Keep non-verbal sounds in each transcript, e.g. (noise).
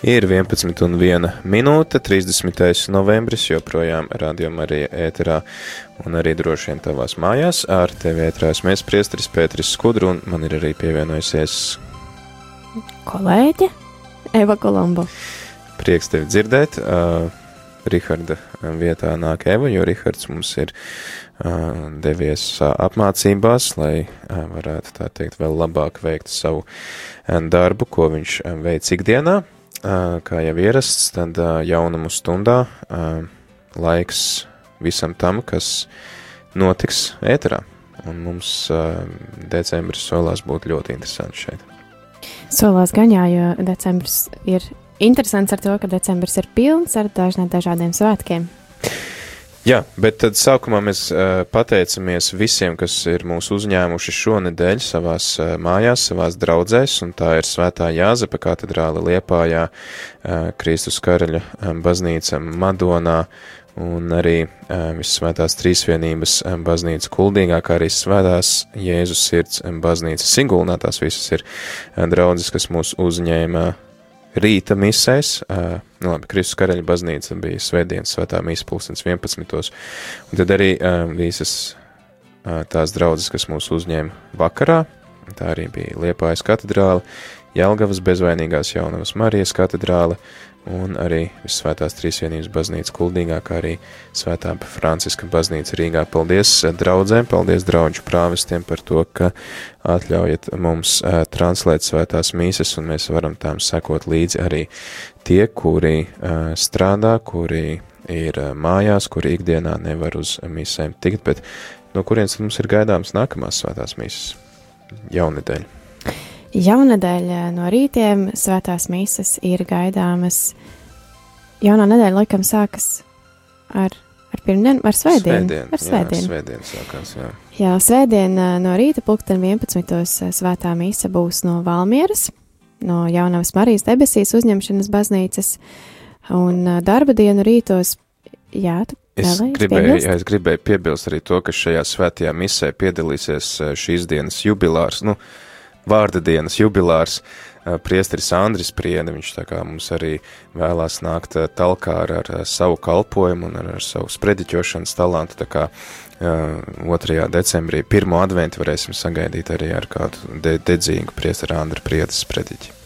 Ir 11 un 1 minūte, 30. novembris, joprojām rādījumā arī ēterā un arī droši vien tavās mājās. Ar tevi ētrās mēs priestris Pēteris Skudru un man ir arī pievienojusies kolēģe Eva Kolombo. Prieks tevi dzirdēt. Uh, Riharda vietā nāk Eva, jo Rihards mums ir uh, devies uh, apmācībās, lai uh, varētu tā teikt vēl labāk veikt savu darbu, ko viņš veic ikdienā kā jau ierasts, tad jaunumu stundā laiks visam tam, kas notiks ēterā. Un mums decembris solās būt ļoti interesants šeit. Solās gan jā, jo decembris ir interesants ar to, ka decembris ir pilns ar dažādiem svētkiem. Jā, bet tad sākumā mēs uh, pateicamies visiem, kas ir mūs uzņēmuši šonedēļ savās uh, mājās, savās draudzēs, un tā ir Svētā Jāzepa katedrāle Liepājā, uh, Kristus karaļa um, baznīca Madonā, un arī Visvētās Trīsvienības baznīca Kuldīgā, kā arī Svētās Jēzus sirds baznīca Sigulnā, tās visas ir draudzes, kas mūs uzņēma rīta misēs, uh, nu labi, Kristus karaļa baznīca bija svētdienas svētā mīsa pulkstens 11. Un tad arī uh, visas uh, tās draudzes, kas mūs uzņēma vakarā, tā arī bija Liepājas katedrāle, Jelgavas bezvainīgās jaunavas Marijas katedrāle, un arī Visvētās Trīsvienības baznīca Kuldīgā, kā arī Svētā Franciska baznīca Rīgā. Paldies eh, draudzēm, paldies draudžu prāvestiem par to, ka atļaujat mums uh, translēt svētās mīsas, un mēs varam tām sekot līdzi arī tie, kuri uh, strādā, kuri ir mājās, kuri ikdienā nevar uz mīsēm tikt, bet no kurienes mums ir gaidāms nākamās svētās mīsas jaunedēļ. Jaunadēļ no rītiem svētās mīsas ir gaidāmas. Jaunā nedēļa laikam sākas ar, ar pirmdienu, ar svētdienu. Svētdien, ar svētdienu. Jā, svētdien sākās, jā. Jā, svētdien no rīta pulksten 11. svētā mīsa būs no Valmieras, no Jaunavas Marijas debesīs uzņemšanas baznīcas, un darba dienu rītos, jā, tu Es gribēju, jā, es gribēju piebilst arī to, ka šajā svētajā misē piedalīsies šīs dienas jubilārs, nu, uh, vārda dienas jubilārs, priesteris Andris Priede, viņš tā kā mums arī vēlās nākt talkā ar, ar savu kalpojumu un ar, ar savu sprediķošanas talantu, tā kā 2. decembrī pirmo adventu varēsim sagaidīt arī ar kādu de dedzīgu priesteri Andra Priedes sprediķi.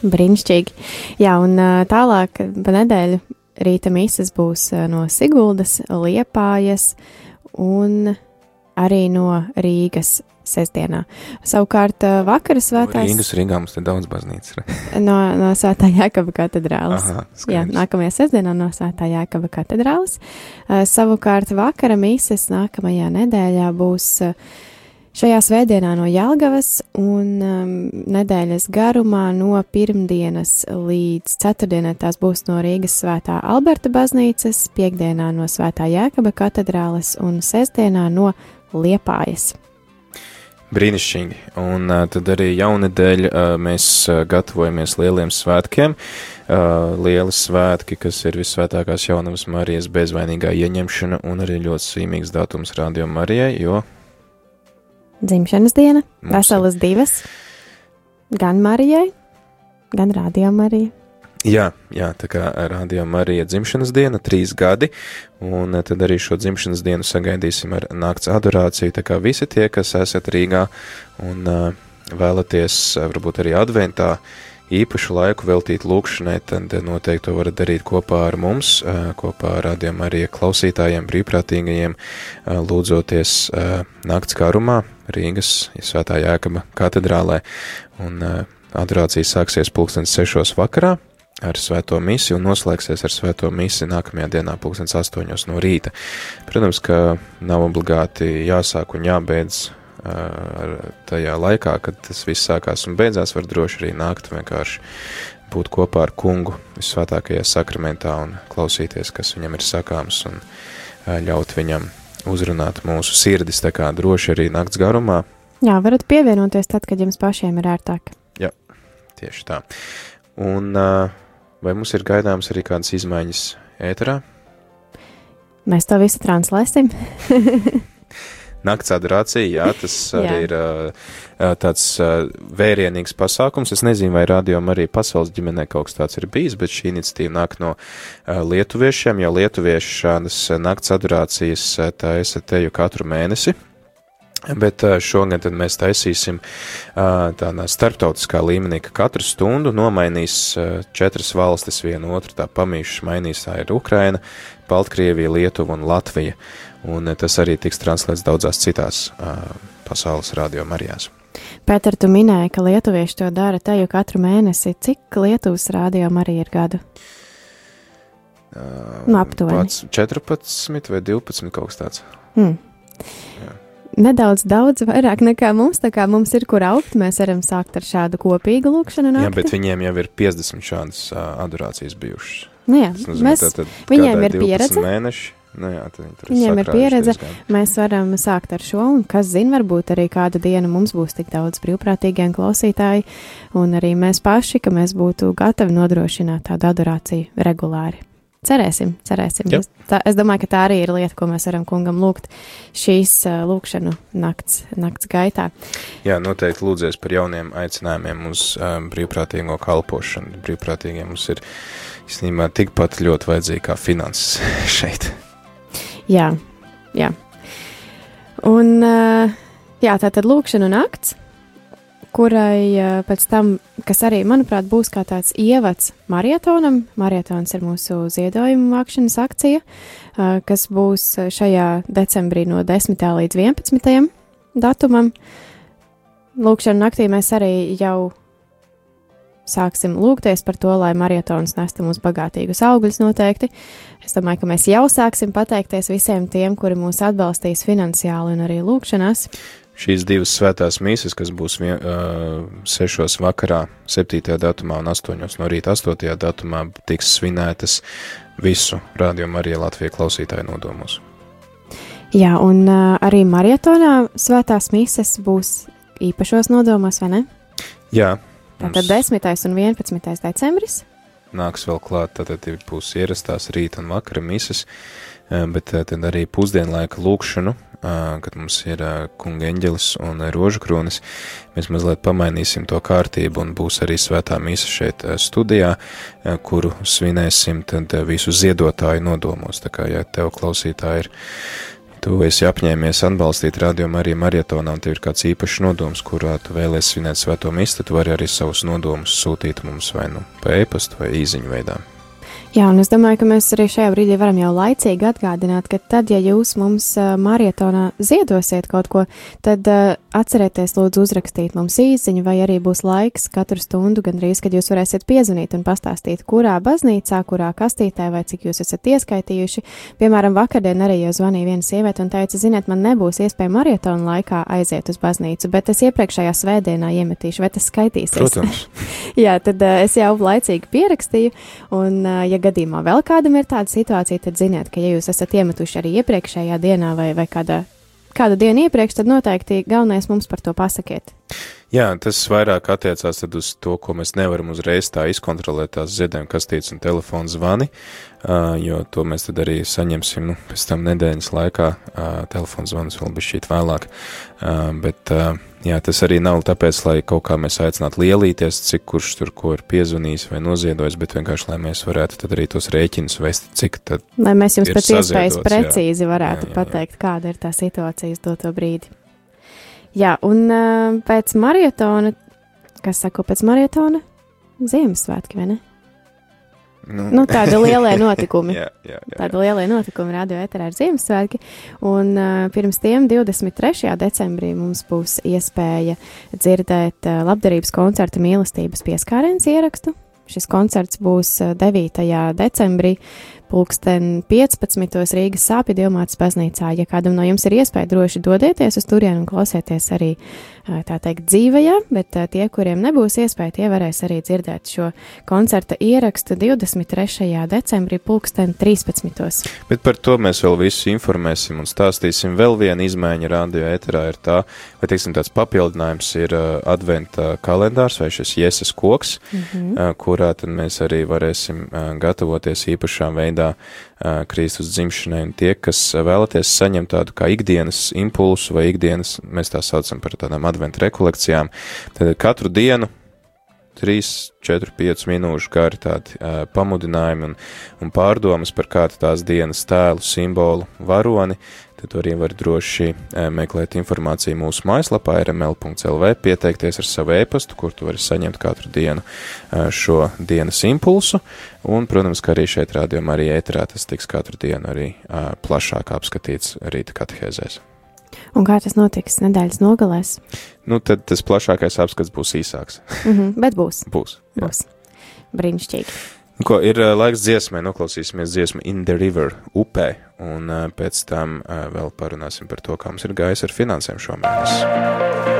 Brīnišķīgi. Jā, un tālāk pa nedēļu rīta mīsas būs no Siguldas, Liepājas un arī no Rīgas sestdienā. Savukārt vakara svētās. Rīgas Rīgā mums ir daudz baznīcas. (laughs) no, no svētā Jākaba katedrāles. Aha, skaidrs. Jā, nākamajā sestdienā no svētā Jākaba katedrāles. Uh, savukārt vakara mīses nākamajā nedēļā būs uh, Šajā svētdienā no Jālgavas un um, nedēļas garumā no pirmdienas līdz ceturtdienai tās būs no Rīgas svētā Alberta baznīcas, piekdienā no svētā Jēkaba katedrāles un sestdienā no Liepājas. Brīnišķīgi. Un uh, tad arī jaunadēļ uh, mēs uh, gatavojamies lieliem svētkiem. Uh, lieli svētki, kas ir visvētākās jaunavas Marijas bezvainīgā ieņemšana un arī ļoti sīmīgs datums Radio Marijai, jo. Dzimšanas diena, veselas divas, gan Marijai, gan Radio Marijai. Jā, jā, tā kā rādījām Marija dzimšanas diena, trīs gadi, un eh, tad arī šo dzimšanas dienu sagaidīsim ar nakts adorāciju, tā kā visi tie, kas esat Rīgā un uh, vēlaties uh, varbūt arī adventā īpašu laiku veltīt lūkšanai, tad noteikti to varat darīt kopā ar mums, kopā ar rādījām arī klausītājiem, brīvprātīgajiem, lūdzoties nakts kārumā Rīgas Svētā Jēkaba katedrālē, un adorācija sāksies pulkstens sešos vakarā, ar svēto misiju un noslēgsies ar svēto misiju nākamajā dienā, pulkstens astoņos no rīta. Protams, ka nav obligāti jāsāk un jābeidz ar tajā laikā, kad tas viss sākās un beidzās, var droši arī nākt vienkārši būt kopā ar kungu visvētākajā sakramentā un klausīties, kas viņam ir sakāms un ļaut viņam uzrunāt mūsu sirdis, tā kā droši arī nakts garumā. Jā, varat pievienoties tad, kad jums pašiem ir ērtāk. Jā, tieši tā. Un uh, Vai mums ir gaidāms arī kādas izmaiņas ēterā? Mēs to visu translēsim. (laughs) nakts adorācija, jā, tas (laughs) arī jā. ir uh, tāds uh, vērienīgs pasākums. Es nezinu, vai rādījumā arī pasaules ģimenē kaut kas tāds ir bijis, bet šī iniciatīva nāk no uh, lietuviešiem, jo lietuvieši šādas nakts adorācijas tā esat teju katru mēnesi. Bet šogad mēs taisīsim tādā starptautiskā līmenī, ka katru stundu nomainīs četras valstis vienu otru, tā pamīšas mainīs, tā ir Ukraina, Baltkrievija, Lietuva un Latvija. Un tas arī tiks translēts daudzās citās pasaules radio marijās. Pēter, tu minēji, ka lietuvieši to dara te jau katru mēnesi. Cik Lietuvas radio arī ir gadu? Uh, nu, aptuveni. 14 vai 12 kaut kas tāds. Hmm. Jā nedaudz daudz vairāk nekā mums, tā kā mums ir kur augt, mēs varam sākt ar šādu kopīgu lūkšanu. Nakti. Jā, bet viņiem jau ir 50 šādas uh, adorācijas bijušas. Nu jā, nozīmē, mēs, tātad, viņiem ir pieredze. Mēneši. Nu jā, Viņiem ir pieredze, diezgan. mēs varam sākt ar šo, un kas zina, varbūt arī kādu dienu mums būs tik daudz brīvprātīgie klausītāji, un arī mēs paši, ka mēs būtu gatavi nodrošināt tādu adorāciju regulāri. Cerēsim, cerēsim. Es, tā, es domāju, ka tā arī ir lieta, ko mēs varam kungam lūgt šīs uh, lūkšanu nakts, nakts gaitā. Jā, noteikti lūdzies par jauniem aicinājumiem uz um, brīvprātīgo kalpošanu. Brīvprātīgiem mums ir īstenībā tikpat ļoti vajadzīgi kā finanses (laughs) šeit. Jā, jā. Un uh, jā, tā tad lūkšanu nakts kurai eh, pēc tam, kas arī, manuprāt, būs kā tāds ievads marietonam. Marietons ir mūsu ziedojuma vākšanas akcija, eh, kas būs šajā decembrī no 10. līdz 11. datumam. Lūkšana naktī mēs arī jau sāksim lūgties par to, lai marietons nestu mums bagātīgus augļus noteikti. Es domāju, ka mēs jau sāksim pateikties visiem tiem, kuri mūs atbalstīs finansiāli un arī lūkšanās šīs divas svētās mīsas, kas būs vien, uh, 6. vakarā, 7. datumā un 8. no rīta 8. datumā, tiks svinētas visu rādījumu arī Latvijas klausītāju nodomos. Jā, un arī marietonā svētās mīsas būs īpašos nodomos, vai ne? Jā. Tātad 10. un 11. decembris. Nāks vēl klāt, tad būs ierastās rīta un vakara misas, bet tad arī pusdienlaika lūkšanu kad mums ir kunga eņģelis un rožu kronis, mēs mazliet pamainīsim to kārtību un būs arī svētā mīsa šeit studijā, kuru svinēsim tad visu ziedotāju nodomos. Tā kā, ja tev klausītāji ir tu esi apņēmies atbalstīt rādījumu arī marietonā, un tev ir kāds īpašs nodoms, kurā tu vēlēsi svinēt svēto mistu, tu vari arī savus nodomus sūtīt mums vai nu pa e-pastu vai īziņu veidā. Jā, un es domāju, ka mēs arī šajā brīdī varam jau laicīgi atgādināt, ka tad, ja jūs mums uh, marietonā ziedosiet kaut ko, tad uh, atcerieties, lūdzu, uzrakstīt mums īsiņu, vai arī būs laiks katru stundu, gandrīz, kad jūs varēsiet piezvanīt un pastāstīt, kurā baznīcā, kurā kastītē, vai cik jūs esat ieskaitījuši. Piemēram, vakardien arī jau zvanīja viena sieviete un teica, ziniet, man nebūs iespēja marietona laikā aiziet uz baznīcu, bet es iepriekšējā svētdienā iemetīšu, vai tas skaitīsies. Protams. (laughs) Jā, tad uh, es jau laicīgi pierakstīju, un, ja gadījumā vēl kādam ir tāda situācija, tad ziniet, ka ja jūs esat iemetuši arī iepriekšējā dienā vai, vai kādā, kādu dienu iepriekš, tad noteikti galvenais mums par to pasakiet. Jā, tas vairāk attiecās uz to, ko mēs nevaram uzreiz tā izkontrolēt, tās ziedojuma kastītes un telefona zvani, jo to mēs tad arī saņemsim nu, pēc tam nedēļas laikā, telefona zvanus vēl bija šķīt vēlāk, bet Jā, tas arī nav tāpēc, lai kaut kā mēs aicinātu lielīties, cik kurš tur ko ir piezvanījis vai noziedojis, bet vienkārši, lai mēs varētu tad arī tos rēķinus vest, cik tad. Lai mēs jums pēc iespējas precīzi jā. varētu jā, jā, jā. pateikt, kāda ir tā situācija uz doto brīdi. Jā, un uh, pēc marietona, kas sako pēc marietona? Ziemassvētki, vai ne? Nu, nu, tāda liela (laughs) notikuma. jā, jā, jā, tāda liela notikuma radio eterā ir Ziemassvētki. Un uh, pirms tiem 23. decembrī mums būs iespēja dzirdēt uh, labdarības koncerta mīlestības pieskārienas ierakstu. Šis koncerts būs 9. decembrī pulksten 15. Rīgas sāpju dievmātes baznīcā. Ja kādam no jums ir iespēja, droši dodieties uz turieni un klausieties arī, tā teikt, dzīvajā, bet tie, kuriem nebūs iespēja, tie varēs arī dzirdēt šo koncerta ierakstu 23. decembrī pulksten 13. Bet par to mēs vēl visu informēsim un stāstīsim. Vēl viena izmaiņa radio ēterā ir tā, vai, teiksim, tāds papildinājums ir adventa kalendārs vai šis ieses koks, mm -hmm. kurā tad mēs arī varēsim gatavoties īpašām veidām gadā Kristus dzimšanai, un tie, kas vēlaties saņemt tādu kā ikdienas impulsu vai ikdienas, mēs tā saucam par tādām adventu rekolekcijām, tad katru dienu 3, 4, 5 minūšu gari tādi uh, pamudinājumi un, un pārdomas par kādu tās dienas tēlu, simbolu, varoni, tad arī var droši uh, meklēt informāciju mūsu mājaslapā rml.lv, pieteikties ar savu e-pastu, kur tu vari saņemt katru dienu uh, šo dienas impulsu, un, protams, ka arī šeit rādījumā arī ēterā tas tiks katru dienu arī uh, plašāk apskatīts rīta katehēzēs. Un kā tas notiks nedēļas nogalēs? Nu, tad tas plašākais apskats būs īsāks. mm -hmm, bet būs. (laughs) būs. Jā. Būs. Brīnišķīgi. Nu, ko ir laiks dziesmai, noklausīsimies dziesmu In the River upē, un pēc tam vēl parunāsim par to, kā mums ir gājis ar finansēm šomēnes.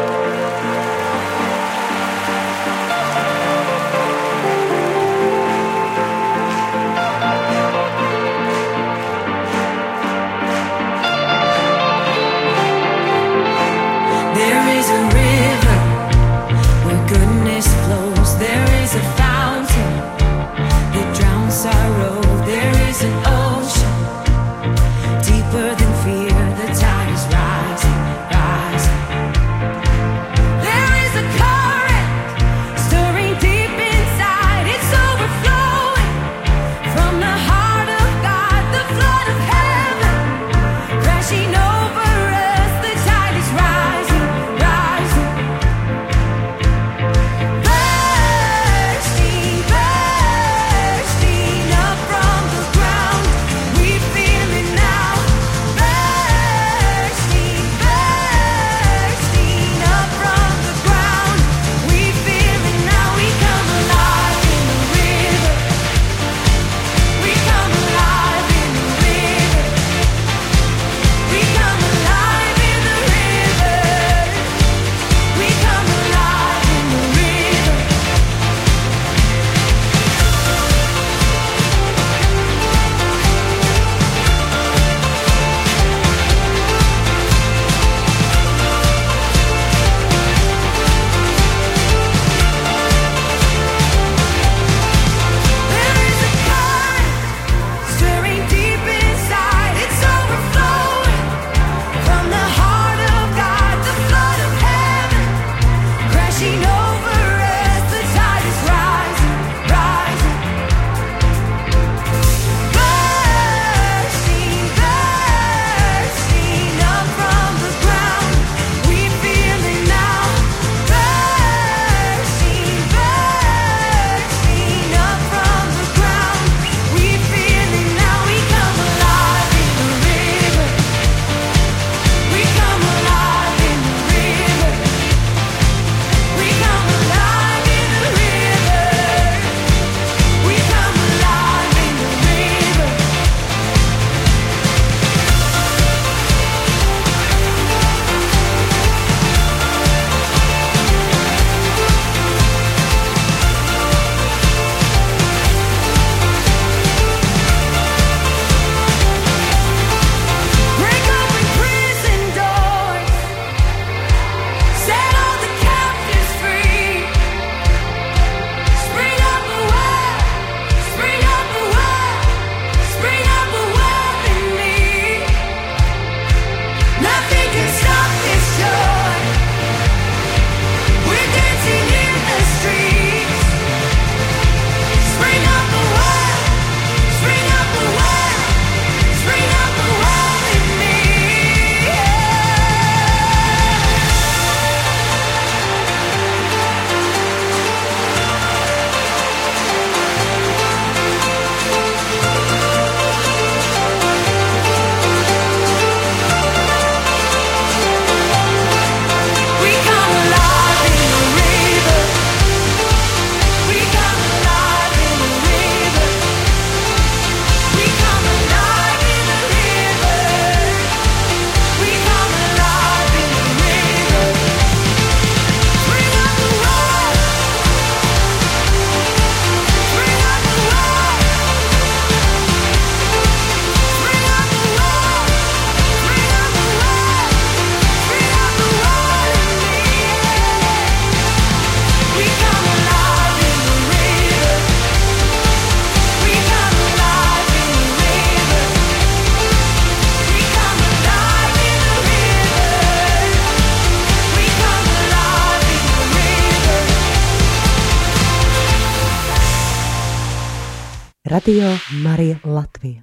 Radio Marija Latvija.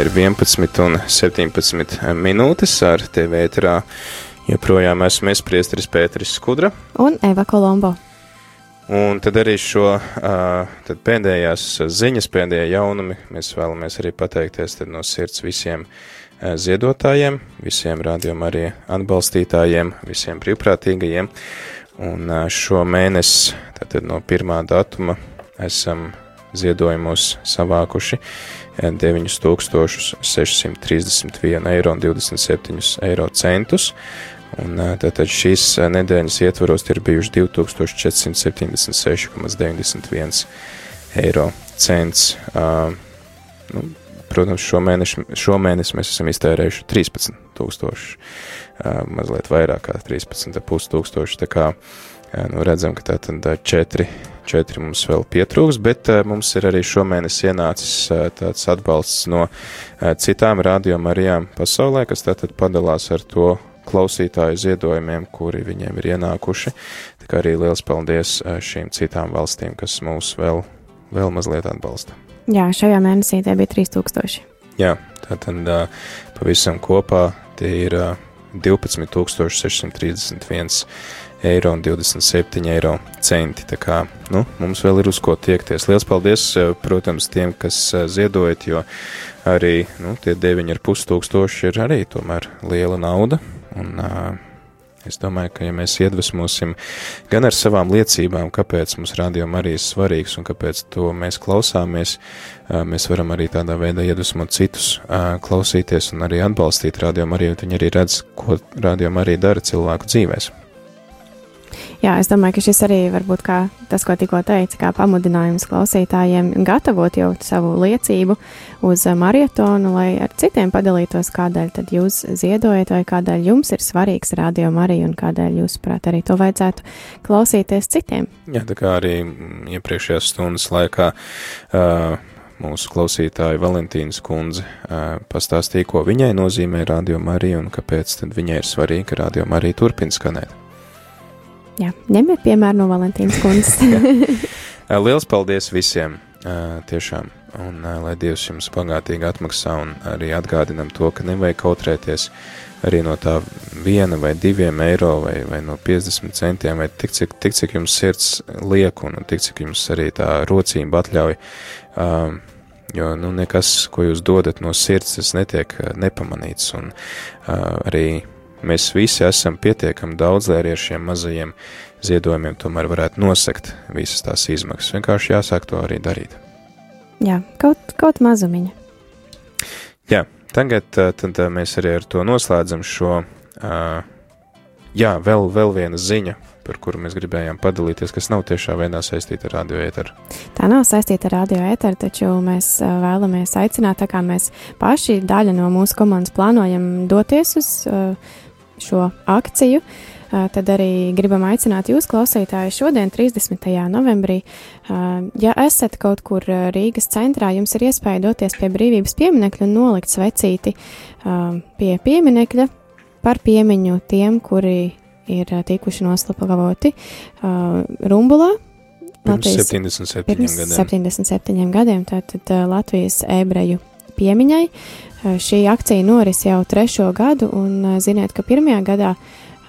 Ir 11 un 17 minūtes ar TV ēterā. Joprojām esmu es, Priesteris Pēteris Skudra. Un Eva Kolombo. Un tad arī šo tad pēdējās ziņas, pēdējie jaunumi mēs vēlamies arī pateikties no sirds visiem ziedotājiem, visiem rādījuma arī atbalstītājiem, visiem brīvprātīgajiem. Un šo mēnesi, tātad no pirmā datuma, esam ziedojumos savākuši 9631 eiro un 27 eiro centus. Un tātad šīs nedēļas ietvaros ir bijuši 2476,91 eiro cents. Uh, nu, protams, šomēnes, šomēnes mēs esam iztērējuši 13 tūkstoši, uh, mazliet vairāk kā 13,5 tūkstoši, tā kā nu, redzam, ka tātad četri, četri mums vēl pietrūks, bet mums ir arī šomēnes ienācis tāds atbalsts no citām radiomarijām pasaulē, kas tātad padalās ar to klausītāju ziedojumiem, kuri viņiem ir ienākuši. Tā kā arī liels paldies šīm citām valstīm, kas mūs vēl, vēl mazliet atbalsta. Jā, šajā mēnesī tie bija 3000. Jā, tātad pavisam kopā tie ir 12,631 eiro un 27 eiro centi. Tā kā nu, mums vēl ir uz ko tiekties. Lielas paldies, protams, tiem, kas ziedojat, jo arī nu, tie 9,5 tūkstoši ir arī tomēr liela nauda. Un, uh, Es domāju, ka ja mēs iedvesmosim gan ar savām liecībām, kāpēc mums rādījuma arī ir svarīgs un kāpēc to mēs klausāmies, mēs varam arī tādā veidā iedvesmot citus klausīties un arī atbalstīt rādījumu arī, jo viņi arī redz, ko rādījuma arī dara cilvēku dzīvēs. Jā, es domāju, ka šis arī varbūt kā tas, ko tikko teica, kā pamudinājums klausītājiem gatavot jau savu liecību uz marietonu, lai ar citiem padalītos, kādēļ tad jūs ziedojat vai kādēļ jums ir svarīgs radio Marija un kādēļ jūs, prāt, arī to vajadzētu klausīties citiem. Jā, tā kā arī iepriekšējās stundas laikā. Uh, mūsu klausītāja Valentīnas kundze pastāstīja, ko viņai nozīmē Radio Marija un kāpēc viņai ir svarīgi, ka Radio Marija turpina skanēt. Jā, ņemiet piemēru no Valentīnas kundzes. (laughs) Liels paldies visiem! Tiešām, un lai Dievs jums bagātīgi atmaksā, un arī atgādinam to, ka nevajag kautrēties arī no tā viena vai diviem eiro, vai, vai no 50 centiem, vai tik cik, tik, cik jums sirds liek, un tik cik jums arī tā rocība atļauj. Um, jo nu, nekas, ko jūs dodat no sirds, tas netiek nepamanīts, un uh, arī Mēs visi esam pietiekami daudz, lai arī ar šiem mazajiem ziedojumiem tomēr varētu nosekt visas tās izmaksas. Vienkārši jāsāk to arī darīt. Jā, kaut, kaut mazumiņa. Jā, tagad tad mēs arī ar to noslēdzam šo, jā, vēl, vēl viena ziņa, par kuru mēs gribējām padalīties, kas nav tiešā veidā saistīta ar radioēteru. Tā nav saistīta ar radioēteru, taču mēs vēlamies aicināt, tā kā mēs paši daļa no mūsu komandas plānojam doties uz uh, šo akciju. Tad arī gribam aicināt jūs, klausītāji, šodien, 30. novembrī. Ja esat kaut kur Rīgas centrā, jums ir iespēja doties pie brīvības pieminekļa un nolikt svecīti pie pieminekļa par piemiņu tiem, kuri ir tikuši noslapavoti Rumbulā. Latvijas, pirms 77 pirms gadiem. 77 gadiem, tātad Latvijas ebreju piemiņai. Šī akcija noris jau trešo gadu, un ziniet, ka pirmajā gadā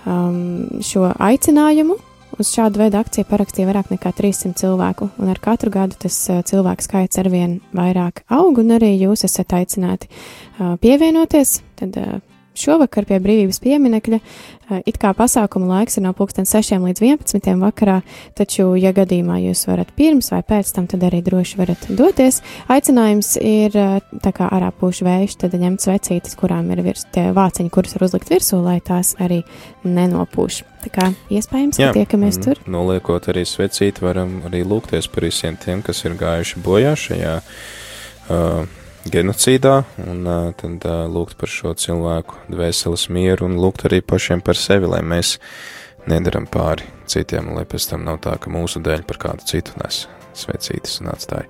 um, šo aicinājumu uz šādu veidu akciju parakstīja vairāk nekā 300 cilvēku, un ar katru gadu tas cilvēku skaits arvien vairāk aug, un arī jūs esat aicināti pievienoties. Tad šovakar pie brīvības pieminekļa. Eh, it kā pasākuma laiks ir no 6 līdz 11 vakarā, taču, ja gadījumā jūs varat pirms vai pēc tam, tad arī droši varat doties. Aicinājums ir eh, tā kā ārā pūš vējš, tad ņemt svecītes, kurām ir virs tie vāciņi, kurus var uzlikt virsū, lai tās arī nenopūš. Tā kā iespējams, ka tiekamies tur. Noliekot arī svecīti, varam arī lūgties par visiem tiem, kas ir gājuši bojā šajā. Uh, genocīdā, un tad lūgt par šo cilvēku dvēseles mieru un lūgt arī pašiem par sevi, lai mēs nedaram pāri citiem, lai pēc tam nav tā, ka mūsu dēļ par kādu citu nes svecītas un atstāja.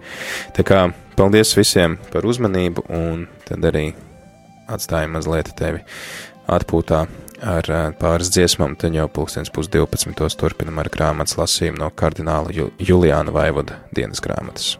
Tā kā paldies visiem par uzmanību, un tad arī atstājam mazliet tevi atpūtā ar pāris dziesmām, tad jau pulkstens pus 12. turpinam ar grāmatas lasījumu no kardināla Juliāna Vaivoda dienas grāmatas.